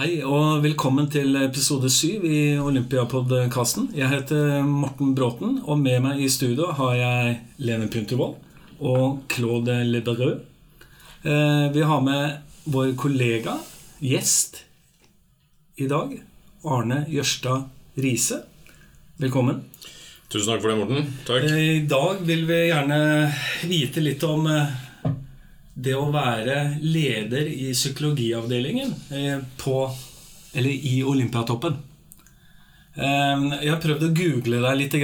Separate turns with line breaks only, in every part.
Hei og velkommen til episode syv i Olympiapodkasten. Jeg heter Morten Bråten, og med meg i studio har jeg Lene Puntervold og Claude Liberød. Eh, vi har med vår kollega, gjest, i dag. Arne Jørstad Riise. Velkommen.
Tusen takk for det, Morten. Takk.
Eh, I dag vil vi gjerne vite litt om eh, det å være leder i psykologiavdelingen eh, på, eller i Olympiatoppen. Eh, Jeg har prøvd å google deg litt.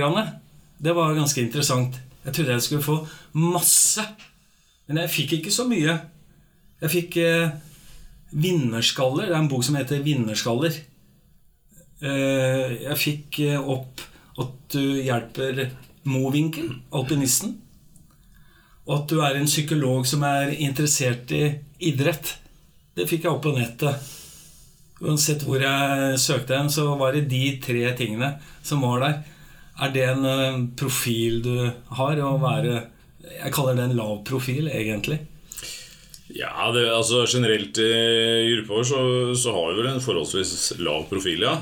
Det var ganske interessant. Jeg trodde jeg skulle få masse, men jeg fikk ikke så mye. Jeg fikk eh, 'Vinnerskaller'. Det er en bok som heter 'Vinnerskaller'. Eh, Jeg fikk opp at du hjelper Mowinckel, alpinisten. Og at du er en psykolog som er interessert i idrett. Det fikk jeg opp på nettet. Uansett hvor jeg søkte hen, så var det de tre tingene som var der. Er det en eh, profil du har? Å være Jeg kaller det en lav profil, egentlig.
Ja, det, altså Generelt i gruppa vår så, så har vi vel en forholdsvis lav profil, ja.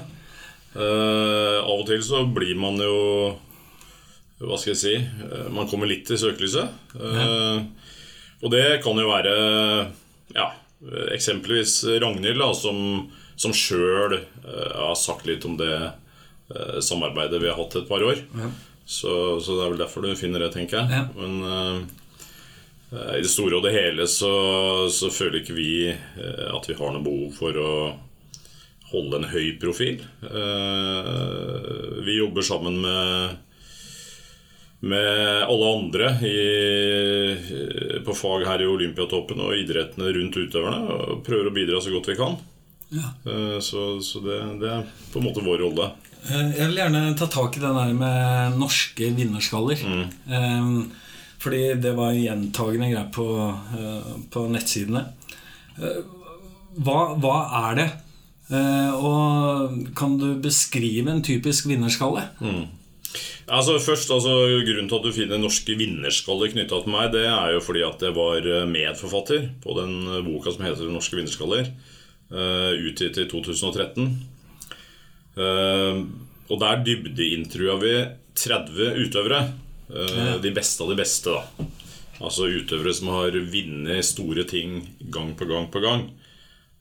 Uh, av og til så blir man jo Hva skal jeg si eh, Man kommer litt i søkelyset. Ja. Og det kan jo være Ja, eksempelvis Ragnhild, da, som, som sjøl har sagt litt om det eh, samarbeidet vi har hatt et par år.
Ja.
Så, så det er vel derfor du finner det, tenker jeg.
Ja.
Men uh, i det store og det hele så, så føler ikke vi eh, at vi har noe behov for å holde en høy profil. Uh, Vi jobber sammen med med alle andre i, på fag her i Olympiatoppen og idrettene rundt utøverne. Og prøver å bidra så godt vi kan.
Ja.
Eh, Så, så det, det er på en måte vår rolle.
Eh, Jeg vil gjerne ta tak i den der med norske vinnerskaller. Mm. Fordi det var gjentagende greier på, eh, på nettsidene. Eh, Hva, hva er det? Eh, Og kan du beskrive en typisk vinnerskalle?
Altså først, altså Grunnen til at du finner norske vinnerskaller knytta til meg, det er jo fordi at jeg var eh, medforfatter på den eh, boka som heter 'Norske vinnerskaller', eh, utgitt i 2013. Eh, og der dybdeintervjua vi 30 utøvere. De beste av de beste, da. Altså utøvere som har vunnet store ting gang på gang på gang.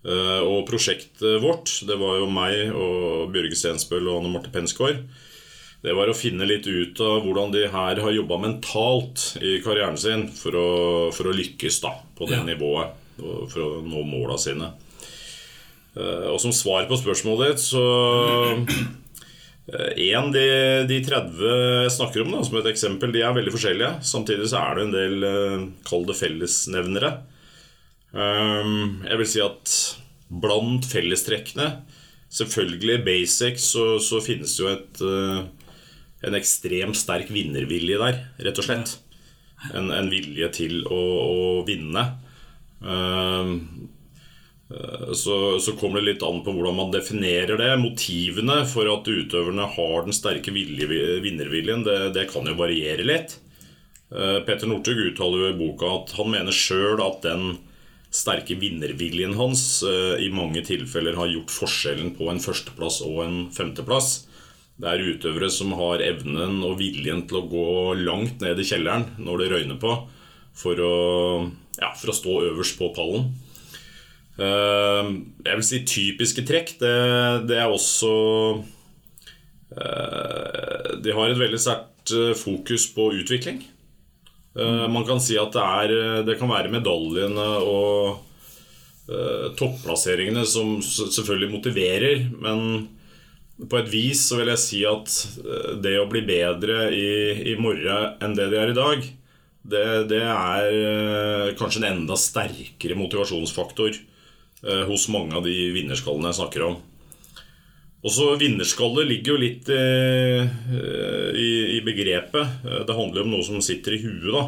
Og prosjektet vårt, det var jo meg og Bjørge Stensbøl og Anne Marte Pensgaard. Det var å finne litt ut av hvordan de her har jobba mentalt i karrieren sin for å, for å lykkes da, på det
Ja.
nivået. For å nå måla sine. Eh, Og som svar på spørsmålet ditt, så En, de, de 30 jeg snakker om da, som et eksempel, de er veldig forskjellige. Samtidig så er det en del eh, kall det fellesnevnere. Jeg vil si at blant fellestrekkene Selvfølgelig basic så, så finnes det jo et, eh, en ekstremt sterk vinnervilje der, rett og slett. En, en vilje til å, å vinne. Um, eh, så, så kommer det litt an på hvordan man definerer det. Motivene for at utøverne har den sterke vilje, vinnerviljen, det, det kan jo variere litt. Eh, Petter Northug uttaler jo i boka at han mener sjøl at den sterke vinnerviljen hans eh, i mange tilfeller har gjort forskjellen på en førsteplass og en femteplass. Det er utøvere som har evnen og viljen til å gå langt ned i kjelleren når det røyner på, for å, ja, for å stå øverst på pallen. Eh, Jeg vil si typiske trekk. Det, det er også eh, De har et veldig sterkt eh, fokus på utvikling. Man kan si at det, er, det kan være medaljene og topplasseringene som selvfølgelig motiverer, men på et vis så vil jeg si at eh, det å bli bedre i, i morgen enn det de er i dag, det, det er eh, kanskje en enda sterkere motivasjonsfaktor eh, hos mange av de vinnerskallene jeg snakker om. Også vinnerskalle ligger jo litt i, i, i begrepet. Det handler jo om noe som sitter i huet, da.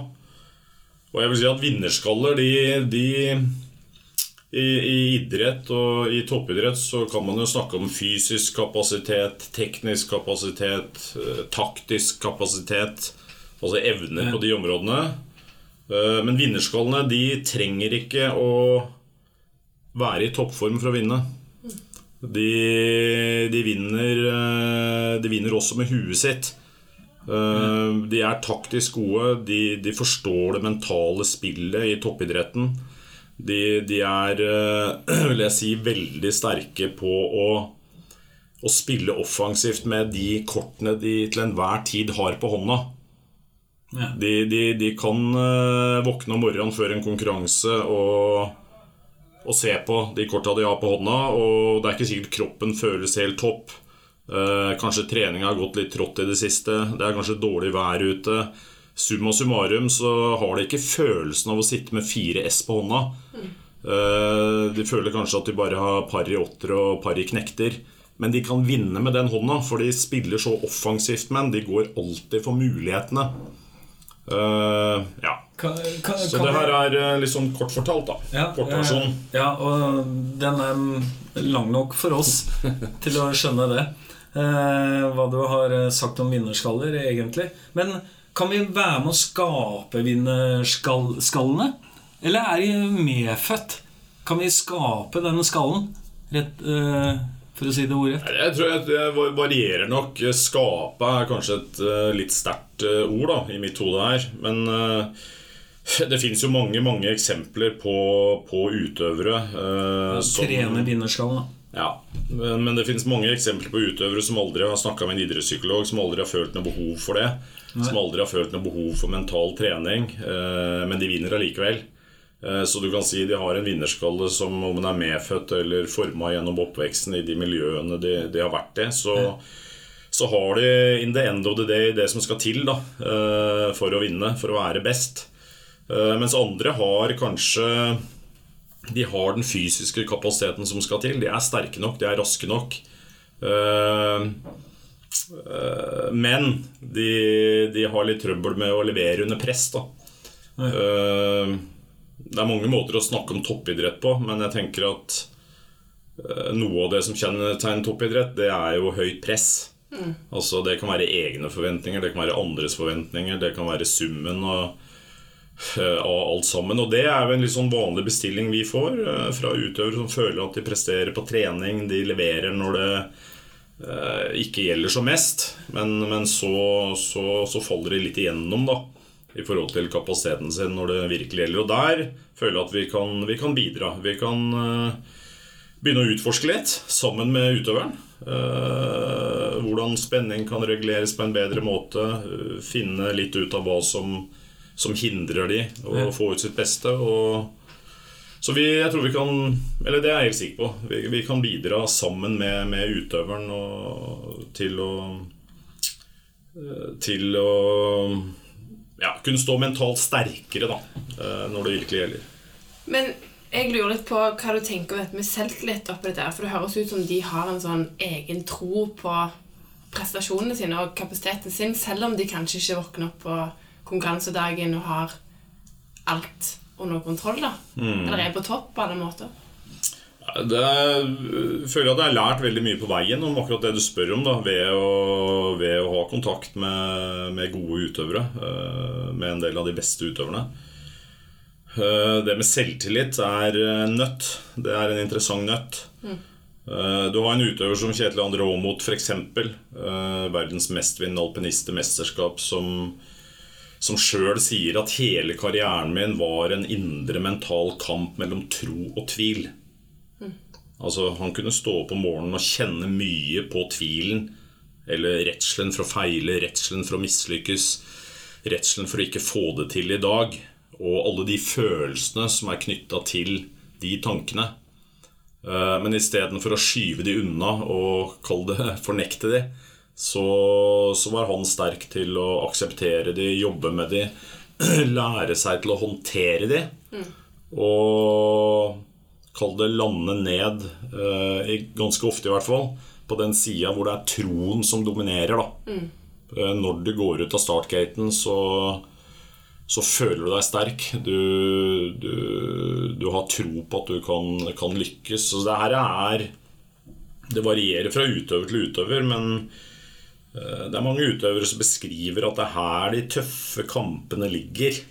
Og jeg vil si at vinnerskaller, de, de i, I idrett og i toppidrett så kan man jo snakke om fysisk kapasitet, teknisk kapasitet, eh, taktisk kapasitet. Altså evner på de områdene. Eh, Men vinnerskallene de trenger ikke å være i toppform for å vinne. De, de, vinner, eh, de vinner også med huet sitt. De er taktisk gode. De, de, forstår det mentale spillet i toppidretten. De, de er, eh, vil jeg si, veldig sterke på å, å spille offensivt med de kortene de til enhver tid har på hånda. Ja. De, de, de, kan våkne om morgenen før en konkurranse og og se på de korta de har på hånda. Og det er ikke sikkert kroppen føles helt topp. Eh, kanskje treninga har gått litt trått i det siste. Det er kanskje dårlig vær ute. Summa summarum så har de ikke følelsen av å sitte med fire S på hånda. Mm. de føler kanskje at de bare har par i åtter og par i knekter. Men de kan vinne med den hånda, for de spiller så offensivt med den. De går alltid for mulighetene. Uh, ja. Kan, kan, så det her er uh, litt sånn kort fortalt, da. Ja, kort
versjon. ja, og den er lang nok for oss til å skjønne det. hva du har sagt om vinnerskaller, egentlig. Men kan vi være med å skape vinnerskallene? Eller er de medfødt? Kan vi skape denne skallen? Rett, for å si det ordrett?
Jeg tror det varierer nok. Skape er kanskje et uh, litt sterkt uh, ord da, i mitt hode her. Men uh, det fins jo mange mange eksempler på, på utøvere
uh, som Trene vinnerskallen, da.
Ja, men, men det finnes mange eksempler på utøvere som aldri har snakka med en idrettspsykolog, som aldri har følt noe behov for det. Nei. Som aldri har følt noe behov for mental trening. men de vinner allikevel. Eh, så du kan si de har en vinnerskalle som om den er medfødt eller forma gjennom oppveksten i de miljøene de, de har vært i. Så, så, har de in the end of the day det som skal til da, eh, for å vinne, for å være best. Eh, mens andre har kanskje De har den fysiske kapasiteten som skal til. De er sterke nok, de er raske nok. Men de, de har litt trøbbel med å levere under press. da. Det er mange måter å snakke om toppidrett på, men jeg tenker at eh, noe av det som kjennetegner toppidrett, det er jo høyt press. Mm. Altså Det kan være egne forventninger, det kan være andres forventninger, det kan være summen og eh, av alt sammen. Og det er jo en litt sånn vanlig bestilling vi får eh, fra utøvere som føler at de presterer på trening, de leverer når det ikke gjelder som mest, men, men så, så, så faller de litt igjennom, da i forhold til kapasiteten sin når det virkelig gjelder. Og der føler jeg at vi kan, vi kan bidra. Vi kan begynne å utforske litt sammen med utøveren. Hvordan spenning kan reguleres på en bedre måte. Finne litt ut av hva som, som hindrer de å få ut sitt beste. Og, så vi, jeg tror vi kan Eller det er jeg helt sikker på. Vi, vi kan bidra sammen med, med utøveren og, til å Til å ja, kunne stå mentalt sterkere da, eh, når det virkelig gjelder.
Men jeg lurer litt på hva du tenker om dette med selvtillit oppi dette. For det høres ut som de har en sånn egen tro på prestasjonene sine og kapasiteten sin, selv om de kanskje ikke våkner opp på konkurransedagen og har alt under kontroll. da. Mm. Eller er på topp på alle måter.
Det jeg føler at jeg har lært veldig mye på veien om akkurat det du spør om. da Ved å, ved å ha kontakt med, med, gode utøvere. Eh, med en del av de beste utøverne. Eh, det med selvtillit er nøtt. Det er en interessant nøtt. Mm. Du har en utøver som Kjetil André Aamodt, f.eks. Verdens mestvinnende alpinist i mesterskap, som, som sjøl sier at hele karrieren min var en indre mental kamp mellom tro og tvil. Altså, han kunne stå opp om morgenen og kjenne mye på tvilen. Eller redselen for å feile, redselen for å mislykkes, redselen for å ikke få det til i dag. Og alle de følelsene som er knytta til de tankene. Eh, men istedenfor å skyve de unna og kalle det fornekte de, så, så var han sterk til å akseptere de, jobbe med de, lære seg til å håndtere de. Mm. Og kall det lande ned, eh, ganske ofte i hvert fall, på den sida hvor det er troen som dominerer. da. Mm. Eh, når du går ut av startgaten, så, så føler du deg sterk. Du, du, du har tro på at du kan, kan, lykkes. Så det her er Det varierer fra utøver til utøver, men det er mange utøvere som beskriver at det er her de tøffe kampene ligger.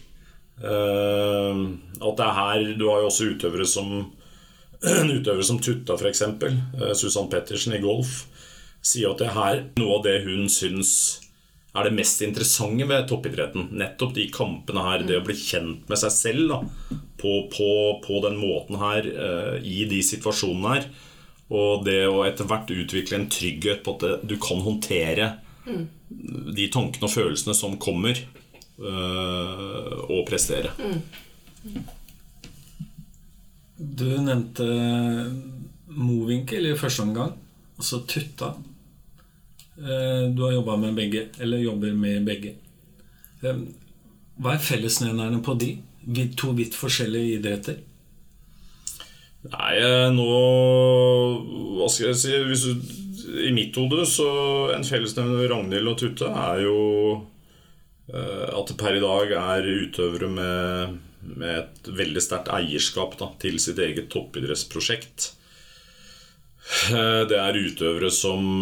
At det er her Du har jo også utøvere som en utøver som Tutta, f.eks., Susann Pettersen i golf, sier at det er her noe av det hun syns er det mest interessante ved toppidretten. Nettopp de kampene her, det å bli kjent med seg selv da, på, på, på, den måten her, i de situasjonene her. Og det å etter hvert utvikle en trygghet på at du kan håndtere mm. de tankene og følelsene som kommer, øh, og prestere. Mm.
Du nevnte Mowinckel i første omgang, og så Tutta. Eh, du har jobba med begge, eller jobber med begge. Hva er fellesnevnerne på de? To vidt forskjellige idretter?
Nei, eh, nå Hva skal jeg si Hvis du, I mitt hode så En fellesnevner ved Ragnhild og Tutte er jo at det per i dag er utøvere med, med et veldig sterkt eierskap da, til sitt eget toppidrettsprosjekt. Det er utøvere som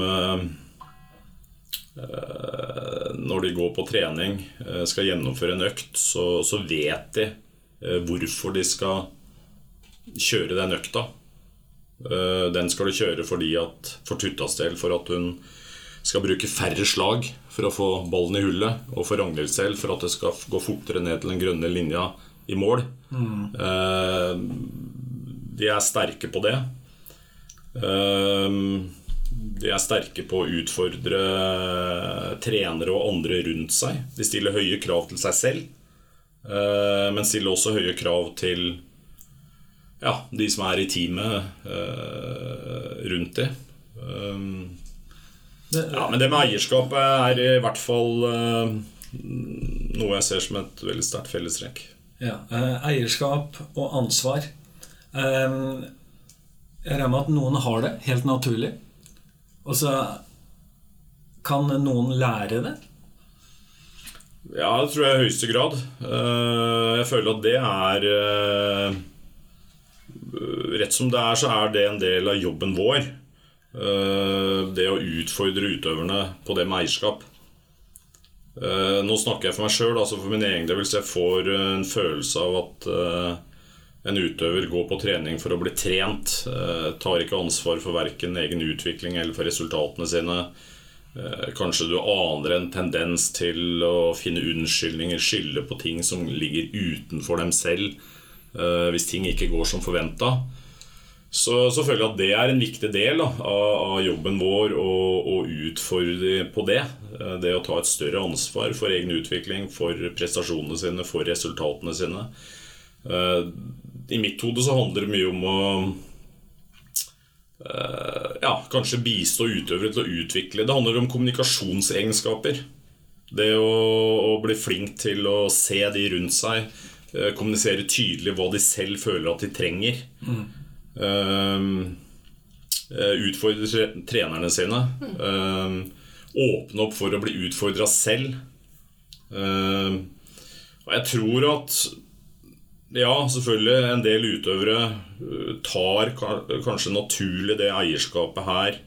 Eh, når de går på trening, eh, skal gjennomføre en økt, så, så vet de eh, hvorfor de skal kjøre den økta. Den skal du kjøre fordi at, for Tuttas del for at hun skal bruke færre slag for å få ballen i hullet, og for Ragnhild selv for at det skal gå fortere ned til den grønne linja i mål. Mm. De er sterke på det. De er sterke på å utfordre trenere og andre rundt seg. De stiller høye krav til seg selv, eh, men stiller også høye krav til ja, de som er i teamet eh, rundt det. Um, ja, men det med eierskapet er i hvert fall eh, noe jeg ser som et veldig sterkt fellestrekk.
Ja, Eierskap og ansvar. Jeg regner med at noen har det helt naturlig. Og så kan noen lære det?
Ja, det tror jeg i høyeste grad. Eh, jeg føler at det er eh, Rett som det er, så er det en del av jobben vår. Eh, det å utfordre utøverne på det med eierskap. Nå snakker jeg for meg sjøl, altså for min egen del. Hvis jeg får en følelse av at en utøver går på trening for å bli trent, eh, tar ikke ansvar for verken egen utvikling eller for resultatene sine. Eh, kanskje du aner en tendens til å finne unnskyldninger, skylde på ting som ligger utenfor dem selv, eh, hvis ting ikke går som forventa. Så, så føler jeg at det er en viktig del da, av, av, jobben vår å, utfordre på det. Det å ta et større ansvar for egen utvikling, for prestasjonene sine, for resultatene sine i mitt hode så handler det mye om å ja, kanskje bistå utøvere til å utvikle. Det handler om kommunikasjonsegenskaper. Det å, å, bli flink til å se de rundt seg, kommunisere tydelig hva de selv føler at de trenger. Mm. Uh, utfordre trenerne sine. åpne opp for å bli utfordra selv. og jeg tror at ja, selvfølgelig. En del utøvere øh, tar kanskje naturlig det eierskapet her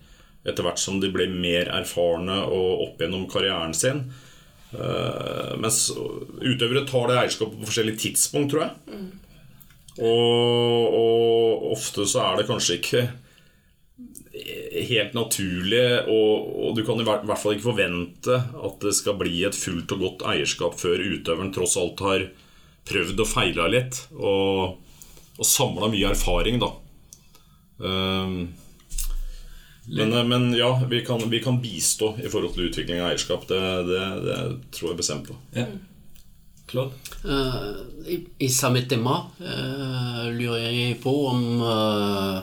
etter hvert som de blir mer erfarne og opp gjennom karrieren sin. Uh, mens utøvere tar det eierskapet på forskjellige tidspunkt, tror jeg. Mm. Og, og, ofte så er det kanskje ikke helt naturlig, og, og, du kan i hvert fall ikke forvente at det skal bli et fullt og godt eierskap før utøveren tross alt har prøvd og feila litt. Og, og samla mye erfaring, da. Um, men, men, ja, vi kan, vi kan, bistå i forhold til utvikling av eierskap. Det, det, det tror jeg bestemt på. Ja.
Claude?
Uh, i, i, samme tema uh, lurer jeg på om uh,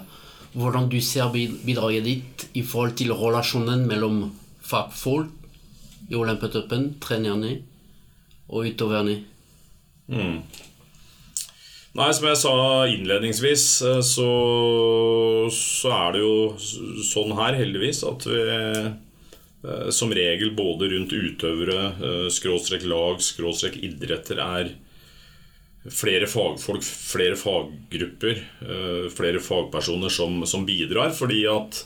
hvordan du ser bidraget ditt i forhold til relasjonen mellom fagfolk i Olympiatoppen, trenerne og utøverne. Mm.
Nei, som jeg sa innledningsvis, eh, så, så, er det jo sånn her, heldigvis, at vi eh, som regel både rundt utøvere, eh, skråstrek lag, skråstrek idretter, er flere fagfolk, flere faggrupper, flere fagpersoner som, som bidrar. Fordi at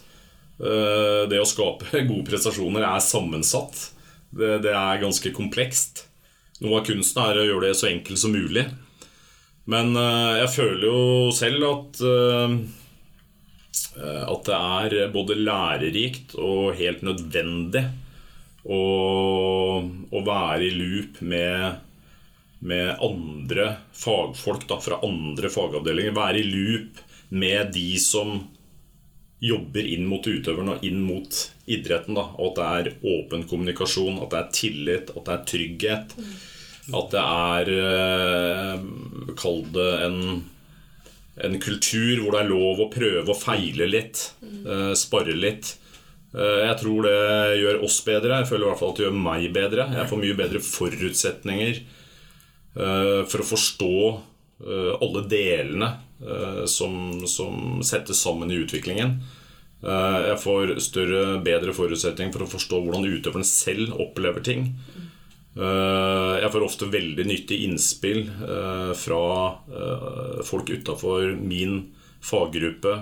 det å skape gode prestasjoner er sammensatt. Det, det er ganske komplekst. Noe av kunsten er å gjøre det så enkelt som mulig. Men uh, jeg føler jo selv at uh, eh, at det er både lærerikt og helt nødvendig å, å være i loop med, med andre fagfolk da, fra andre fagavdelinger. Være i loop med de som jobber inn mot utøveren og inn mot idretten. Da. Og at det er åpen kommunikasjon, at det er tillit, at det er trygghet. At det er eh, Kall det en, en kultur hvor det er lov å prøve å feile litt. eh, Spare litt. Eh, Jeg tror det gjør oss bedre. Jeg føler i hvert fall at det gjør meg bedre. Jeg får mye bedre forutsetninger for å forstå alle delene som, som settes sammen i utviklingen. Jeg får større, bedre forutsetning for å forstå hvordan utøveren selv opplever ting. Eh, Jeg får ofte veldig nyttig innspill eh, fra eh, folk utafor min faggruppe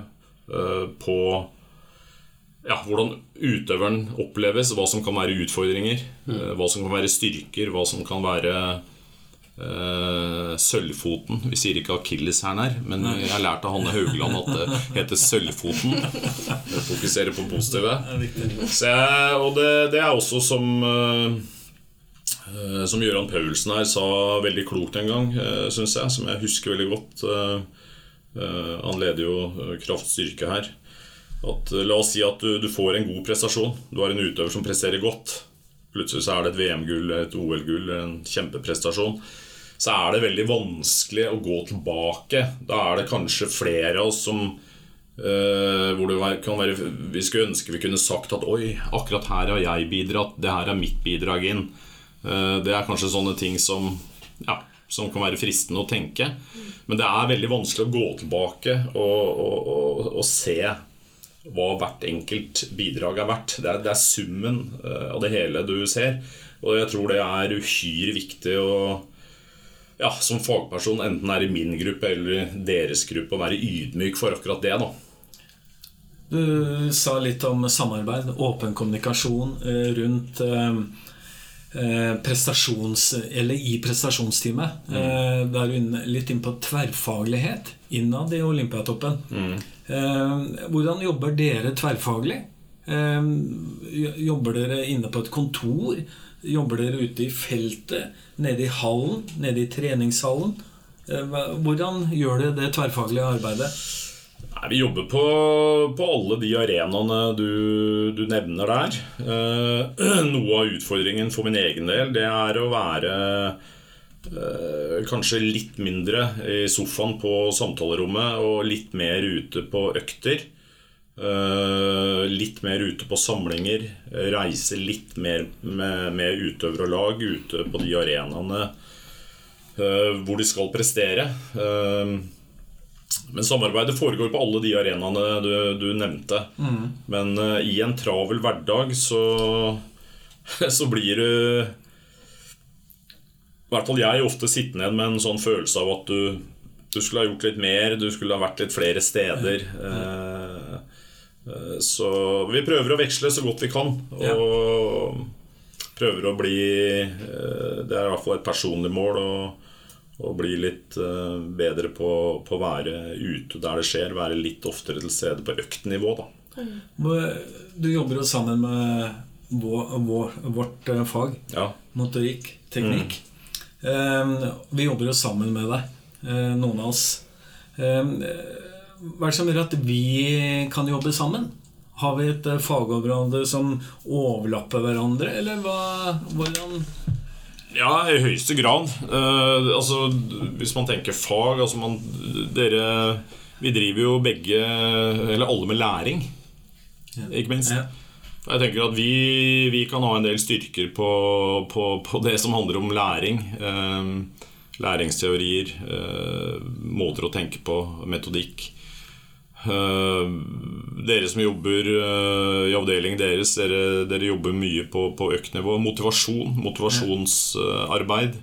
på ja, hvordan utøveren oppleves, hva som kan være utfordringer, eh, hva som kan være styrker, hva som kan være sølvfoten. Vi sier ikke akilleshæren her, men jeg har lært av Hanne Haugland at det heter sølvfoten. Fokuserer på positive. Så jeg, og det, det er også som Som Gøran Paulsen her sa veldig klokt en gang, uh, syns jeg, som jeg husker veldig godt. Eh, eh, han leder jo eh, kraftstyrke her. At, eh, la oss si at du, du får en god prestasjon. Du har en utøver som presterer godt. Plutselig så er det et VM-gull, et OL-gull, en kjempeprestasjon. Så er det veldig vanskelig å gå tilbake. Da er det kanskje flere av oss som eh, hvor det kan være, Vi skulle ønske vi kunne sagt at Oi, akkurat her har jeg bidratt. Det her er mitt bidrag inn. Eh, det er kanskje sånne ting som ja, som kan være fristende å tenke. Men det er veldig vanskelig å gå tilbake og, og, og, og se hva hvert enkelt bidrag er verdt. Det er, det er summen eh, av det hele du ser. Og jeg tror det er uhyre viktig å ja, som fagperson, enten er i min gruppe eller deres gruppe, å være ydmyk for akkurat det. da.
Du sa litt om samarbeid, åpen kommunikasjon eh, rundt prestasjons... Eller i prestasjonsteamet. Mm. Da er du litt inn på tverrfaglighet innad i Olympiatoppen. Mm. Hvordan jobber dere tverrfaglig? Eh, Jobber dere inne på et kontor? Jobber dere ute i feltet? Nede i hallen? Nede i treningshallen? Eh, Hvordan gjør dere det tverrfaglige arbeidet?
Nei, vi jobber på, på alle de arenaene du, du nevner der. Eh, noe av utfordringen for min egen del det er å være eh, kanskje litt mindre i sofaen på samtalerommet og litt mer ute på økter. Eh, litt mer ute på samlinger. Reise litt mer med, med utøvere og lag ute på de arenaene eh, hvor de skal prestere. Eh, men samarbeidet foregår på alle de arenaene du, du nevnte. Men uh, i en travel hverdag så, så blir du I hvert fall jeg ofte sittende igjen med en sånn følelse av at du, du skulle ha gjort litt mer, du skulle ha vært litt flere steder. Ja. Uh, uh, så vi prøver å veksle så godt vi kan. Og prøver å bli Det er i hvert fall et personlig mål. Og, og bli litt eh, bedre på, på å være ute der det skjer. Være litt oftere til stede på øktnivå. Da.
Du jobber jo sammen med vår, vår, vårt eh, fag,
Ja.
motorikk, teknikk. Eh, vi jobber jo sammen med deg, eh, noen av oss. Eh, hva er det som gjør at vi kan jobbe sammen? Har vi et eh, fagområde som overlapper hverandre, eller hva, hvordan
Ja, i høyeste grad. Eh, altså, hvis man tenker fag altså man, Dere Vi driver jo begge, eller alle, med læring. Ikke minst. Jeg tenker at vi, vi kan ha en del styrker på, på, på det som handler om læring. Eh, læringsteorier, eh, måter å tenke på, metodikk. Eh, dere som jobber eh, i avdelingen deres, dere, dere jobber mye på, på øktnivå. Motivasjon, motivasjonsarbeid.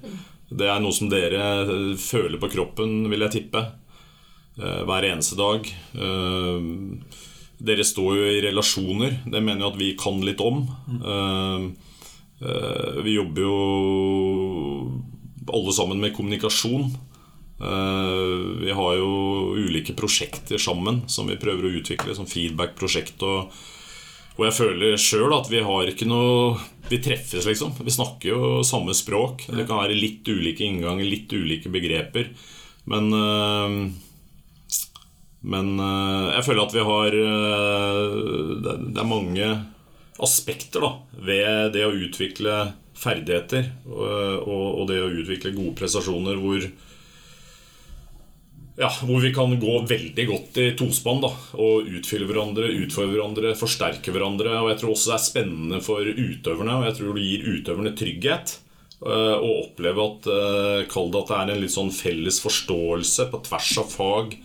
Det er noe som dere eh, føler på kroppen, vil jeg tippe. Hver eneste dag. Dere står jo i relasjoner. Det mener jo at vi kan litt om. Vi jobber jo alle sammen med kommunikasjon. Eh, Vi har jo ulike prosjekter sammen som vi prøver å utvikle, som feedback-prosjekt. Og, og jeg føler sjøl at vi har ikke noe Vi treffes, liksom. Vi snakker jo samme språk. Det kan være litt ulike innganger, litt ulike begreper. Men eh, Men eh, jeg føler at vi har Det er mange aspekter da ved det å utvikle ferdigheter og, og det å utvikle gode prestasjoner hvor ja, hvor vi kan gå veldig godt i tospann da, og utfylle hverandre, utfordre hverandre, forsterke hverandre. Og jeg tror også det er spennende for utøverne, og jeg tror det gir utøverne trygghet. eh, Å oppleve at eh, Kall det at det er en litt sånn felles forståelse på tvers av fag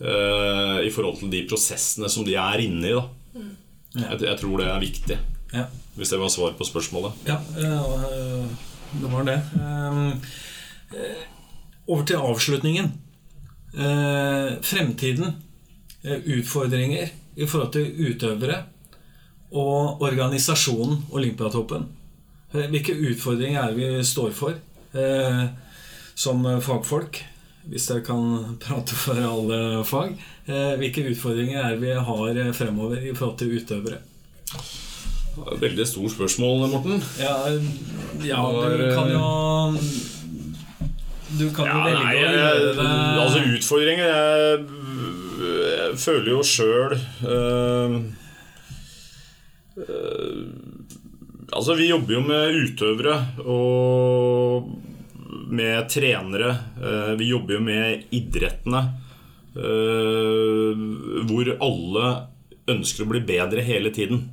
eh, i forhold til de prosessene som de er inne i. da jeg, jeg tror det er viktig,
Ja.
hvis det var svar på spørsmålet.
Ja, det var det. Ehm, eh, Over til avslutningen. Eh, Fremtiden. eh, Utfordringer i forhold til utøvere og organisasjonen Olympiatoppen. Eh, Hvilke utfordringer er det vi står for eh, som fagfolk? Hvis jeg kan prate for alle fag. Eh, Hvilke utfordringer er det vi har fremover i forhold til utøvere?
Veldig stort spørsmål, Morten.
Ja, ja du kan jo Du kan jo
Ja,
velge
nei,
å gjøre det
altså utfordringer Jeg, jeg føler jo sjøl Altså, vi jobber jo med utøvere og med trenere. eh, vi jobber jo med idrettene. eh, hvor alle ønsker å bli bedre hele tiden.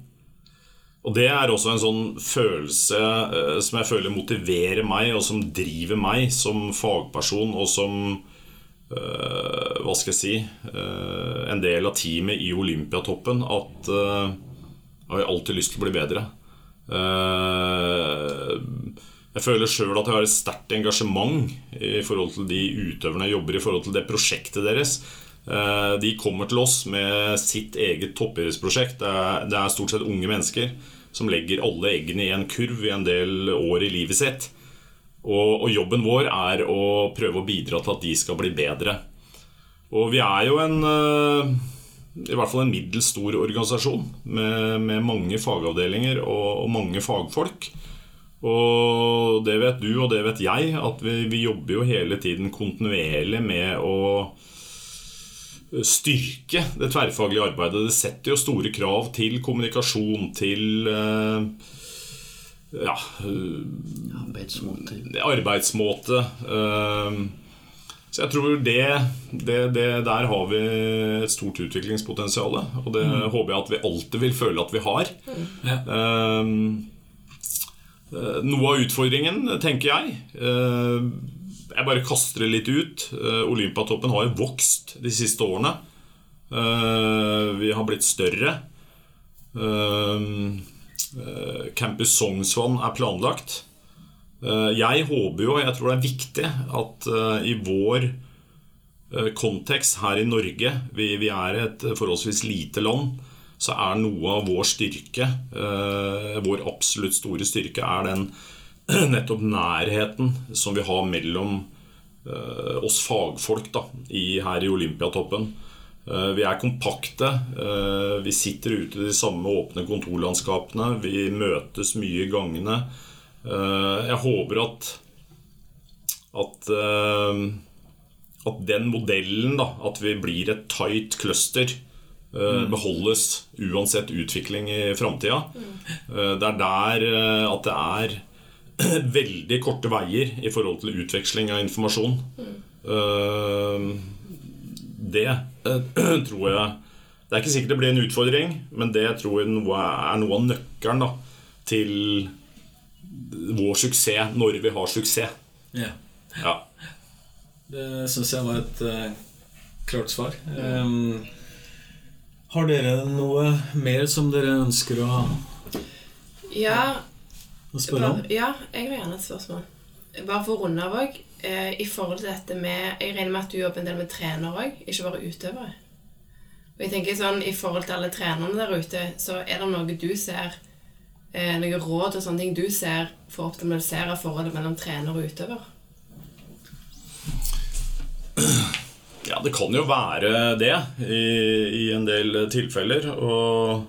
Og det er også en sånn følelse eh, som jeg føler motiverer meg, og som driver meg som fagperson, og som eh, Hva skal jeg si eh, En del av teamet i Olympiatoppen. At eh, jeg har alltid lyst til å bli bedre. Eh, jeg føler sjøl at jeg har et sterkt engasjement i forhold til de utøverne jeg jobber i, forhold til det prosjektet deres. Eh, De kommer til oss med sitt eget toppidrettsprosjekt. Det, det er stort sett unge mennesker som legger alle eggene i en kurv i en del år i livet sitt. Og, og jobben vår er å prøve å bidra til at de skal bli bedre. Og vi er jo en eh, i hvert fall en middels stor organisasjon med, med mange fagavdelinger og, og mange fagfolk. Og det vet du, og det vet jeg, at vi, vi jobber jo hele tiden kontinuerlig med å styrke det tverrfaglige arbeidet. Det setter jo store krav til kommunikasjon, til eh, ja, eh,
Arbeidsmåte.
arbeidsmåte. eh, Så jeg tror det, det, det Der har vi et stort utviklingspotensial. Og det håper jeg at vi alltid vil føle at vi har.
Ja.
Eh, Noe av utfordringen, tenker jeg eh, Jeg bare kaster det litt ut. Eh, Olympiatoppen har jo vokst de siste årene. Eh, Vi har blitt større. Eh, Campus Sognsvann er planlagt. Jeg håper jo, og jeg tror det er viktig, at i vår kontekst her i Norge vi, vi er et forholdsvis lite land. Så er noe av vår styrke, vår absolutt store styrke, er den nettopp nærheten som vi har mellom eh, oss fagfolk da, i, her i Olympiatoppen. Eh, Vi er kompakte. eh, Vi sitter ute i de samme åpne kontorlandskapene. Vi møtes mye i gangene. Eh, Jeg håper at at, at den modellen, da, at vi blir et tight cluster, eh, beholdes uansett utvikling i framtida. Det er der at det er veldig korte veier i forhold til utveksling av informasjon. Eh, Det eh, tror jeg Det er ikke sikkert det blir en utfordring, men det tror jeg noe, er noe av nøkkelen da, til vår suksess når vi har suksess.
Ja.
Ja.
Det syns jeg var et uh, klart svar. Um, har dere noe mer som dere ønsker å,
Ja,
å spørre om?
ja, jeg har gjerne et spørsmål. Bare for å runde av òg. Eh, I forhold til dette med Jeg regner med at du jobber en del med trenere òg, ikke bare utøvere. Og jeg tenker sånn, I forhold til alle trenerne der ute, så er det noe du ser eh, Noen råd og sånne ting du ser for å optimalisere forholdet mellom trener og utøver?
det kan jo være det i, i en del tilfeller. Og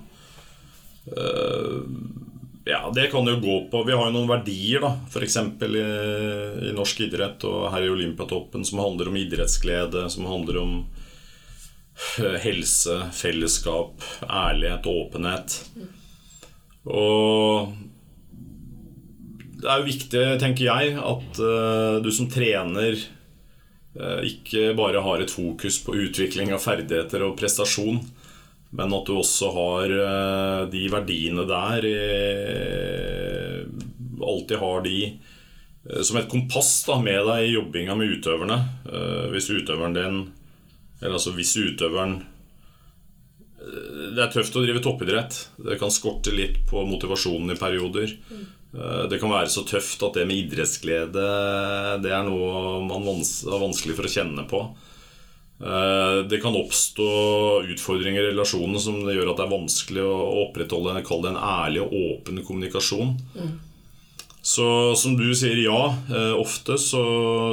øh, ja, det kan jo gå på Vi har jo noen verdier, da. F.eks. I, i norsk idrett og her i Olympiatoppen som handler om idrettsglede, som handler om øh, helse, fellesskap, ærlighet, åpenhet. Og det er jo viktig, tenker jeg, at uh, du som trener uh, ikke bare har et fokus på utvikling av ferdigheter og prestasjon, men at du også har øh, de verdiene der eh, Alltid har de eh, som et kompass da, med deg i jobbinga med utøverne. Eh, hvis utøveren din Eller altså hvis utøveren eh, Det er tøft å drive toppidrett. Det kan skorte litt på motivasjonen i perioder. Eh, Det kan være så tøft at det med idrettsglede Det er noe man har vanskelig for å kjenne på. Eh, Det kan oppstå utfordringer i relasjonen som det gjør at det er vanskelig å opprettholde det en ærlig og åpen kommunikasjon. Så som du sier, ja. eh, Ofte så,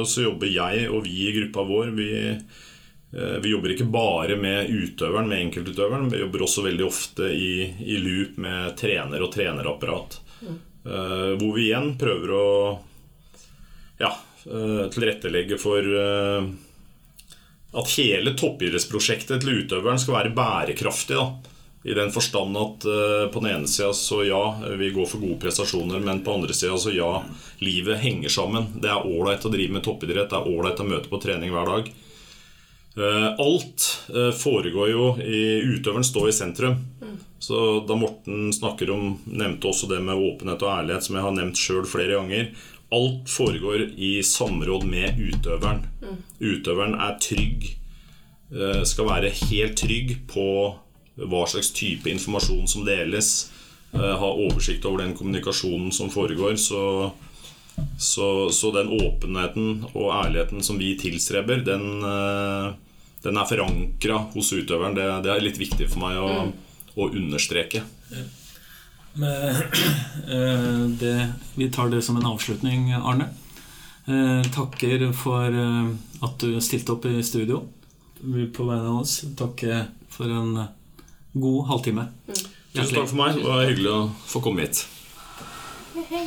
så jobber jeg og vi i gruppa vår vi, eh, vi jobber ikke bare med utøveren, med enkeltutøveren. Vi jobber også veldig ofte i, i loop med trener og trenerapparat. Mm. Hvor vi igjen prøver å ja, tilrettelegge for at hele toppidrettsprosjektet til utøveren skal være bærekraftig. da I den forstand at uh, på den ene sida så ja, vi går for gode prestasjoner, men på den andre sida så ja, livet henger sammen. Det er ålreit å drive med toppidrett, det er ålreit å møte på trening hver dag. Uh, alt uh, foregår jo i Utøveren står i sentrum. Så da Morten snakker om nevnte også det med åpenhet og ærlighet, som jeg har nevnt sjøl flere ganger. Alt foregår i samråd med utøveren. Utøveren er trygg, eh, skal være helt trygg på hva slags type informasjon som deles. eh, Ha oversikt over den kommunikasjonen som foregår. Så, så, så den åpenheten og ærligheten som vi tilstreber, den, eh, den er forankra hos utøveren. Det, det er litt viktig for meg å, å understreke.
Eh, det, vi tar det som en avslutning, Arne. Eh, takker for eh, at du stilte opp i studio. Vi på vegne av oss Takke for en god halvtime.
Tusen takk for meg. Det var hyggelig å få komme hit.
Hei.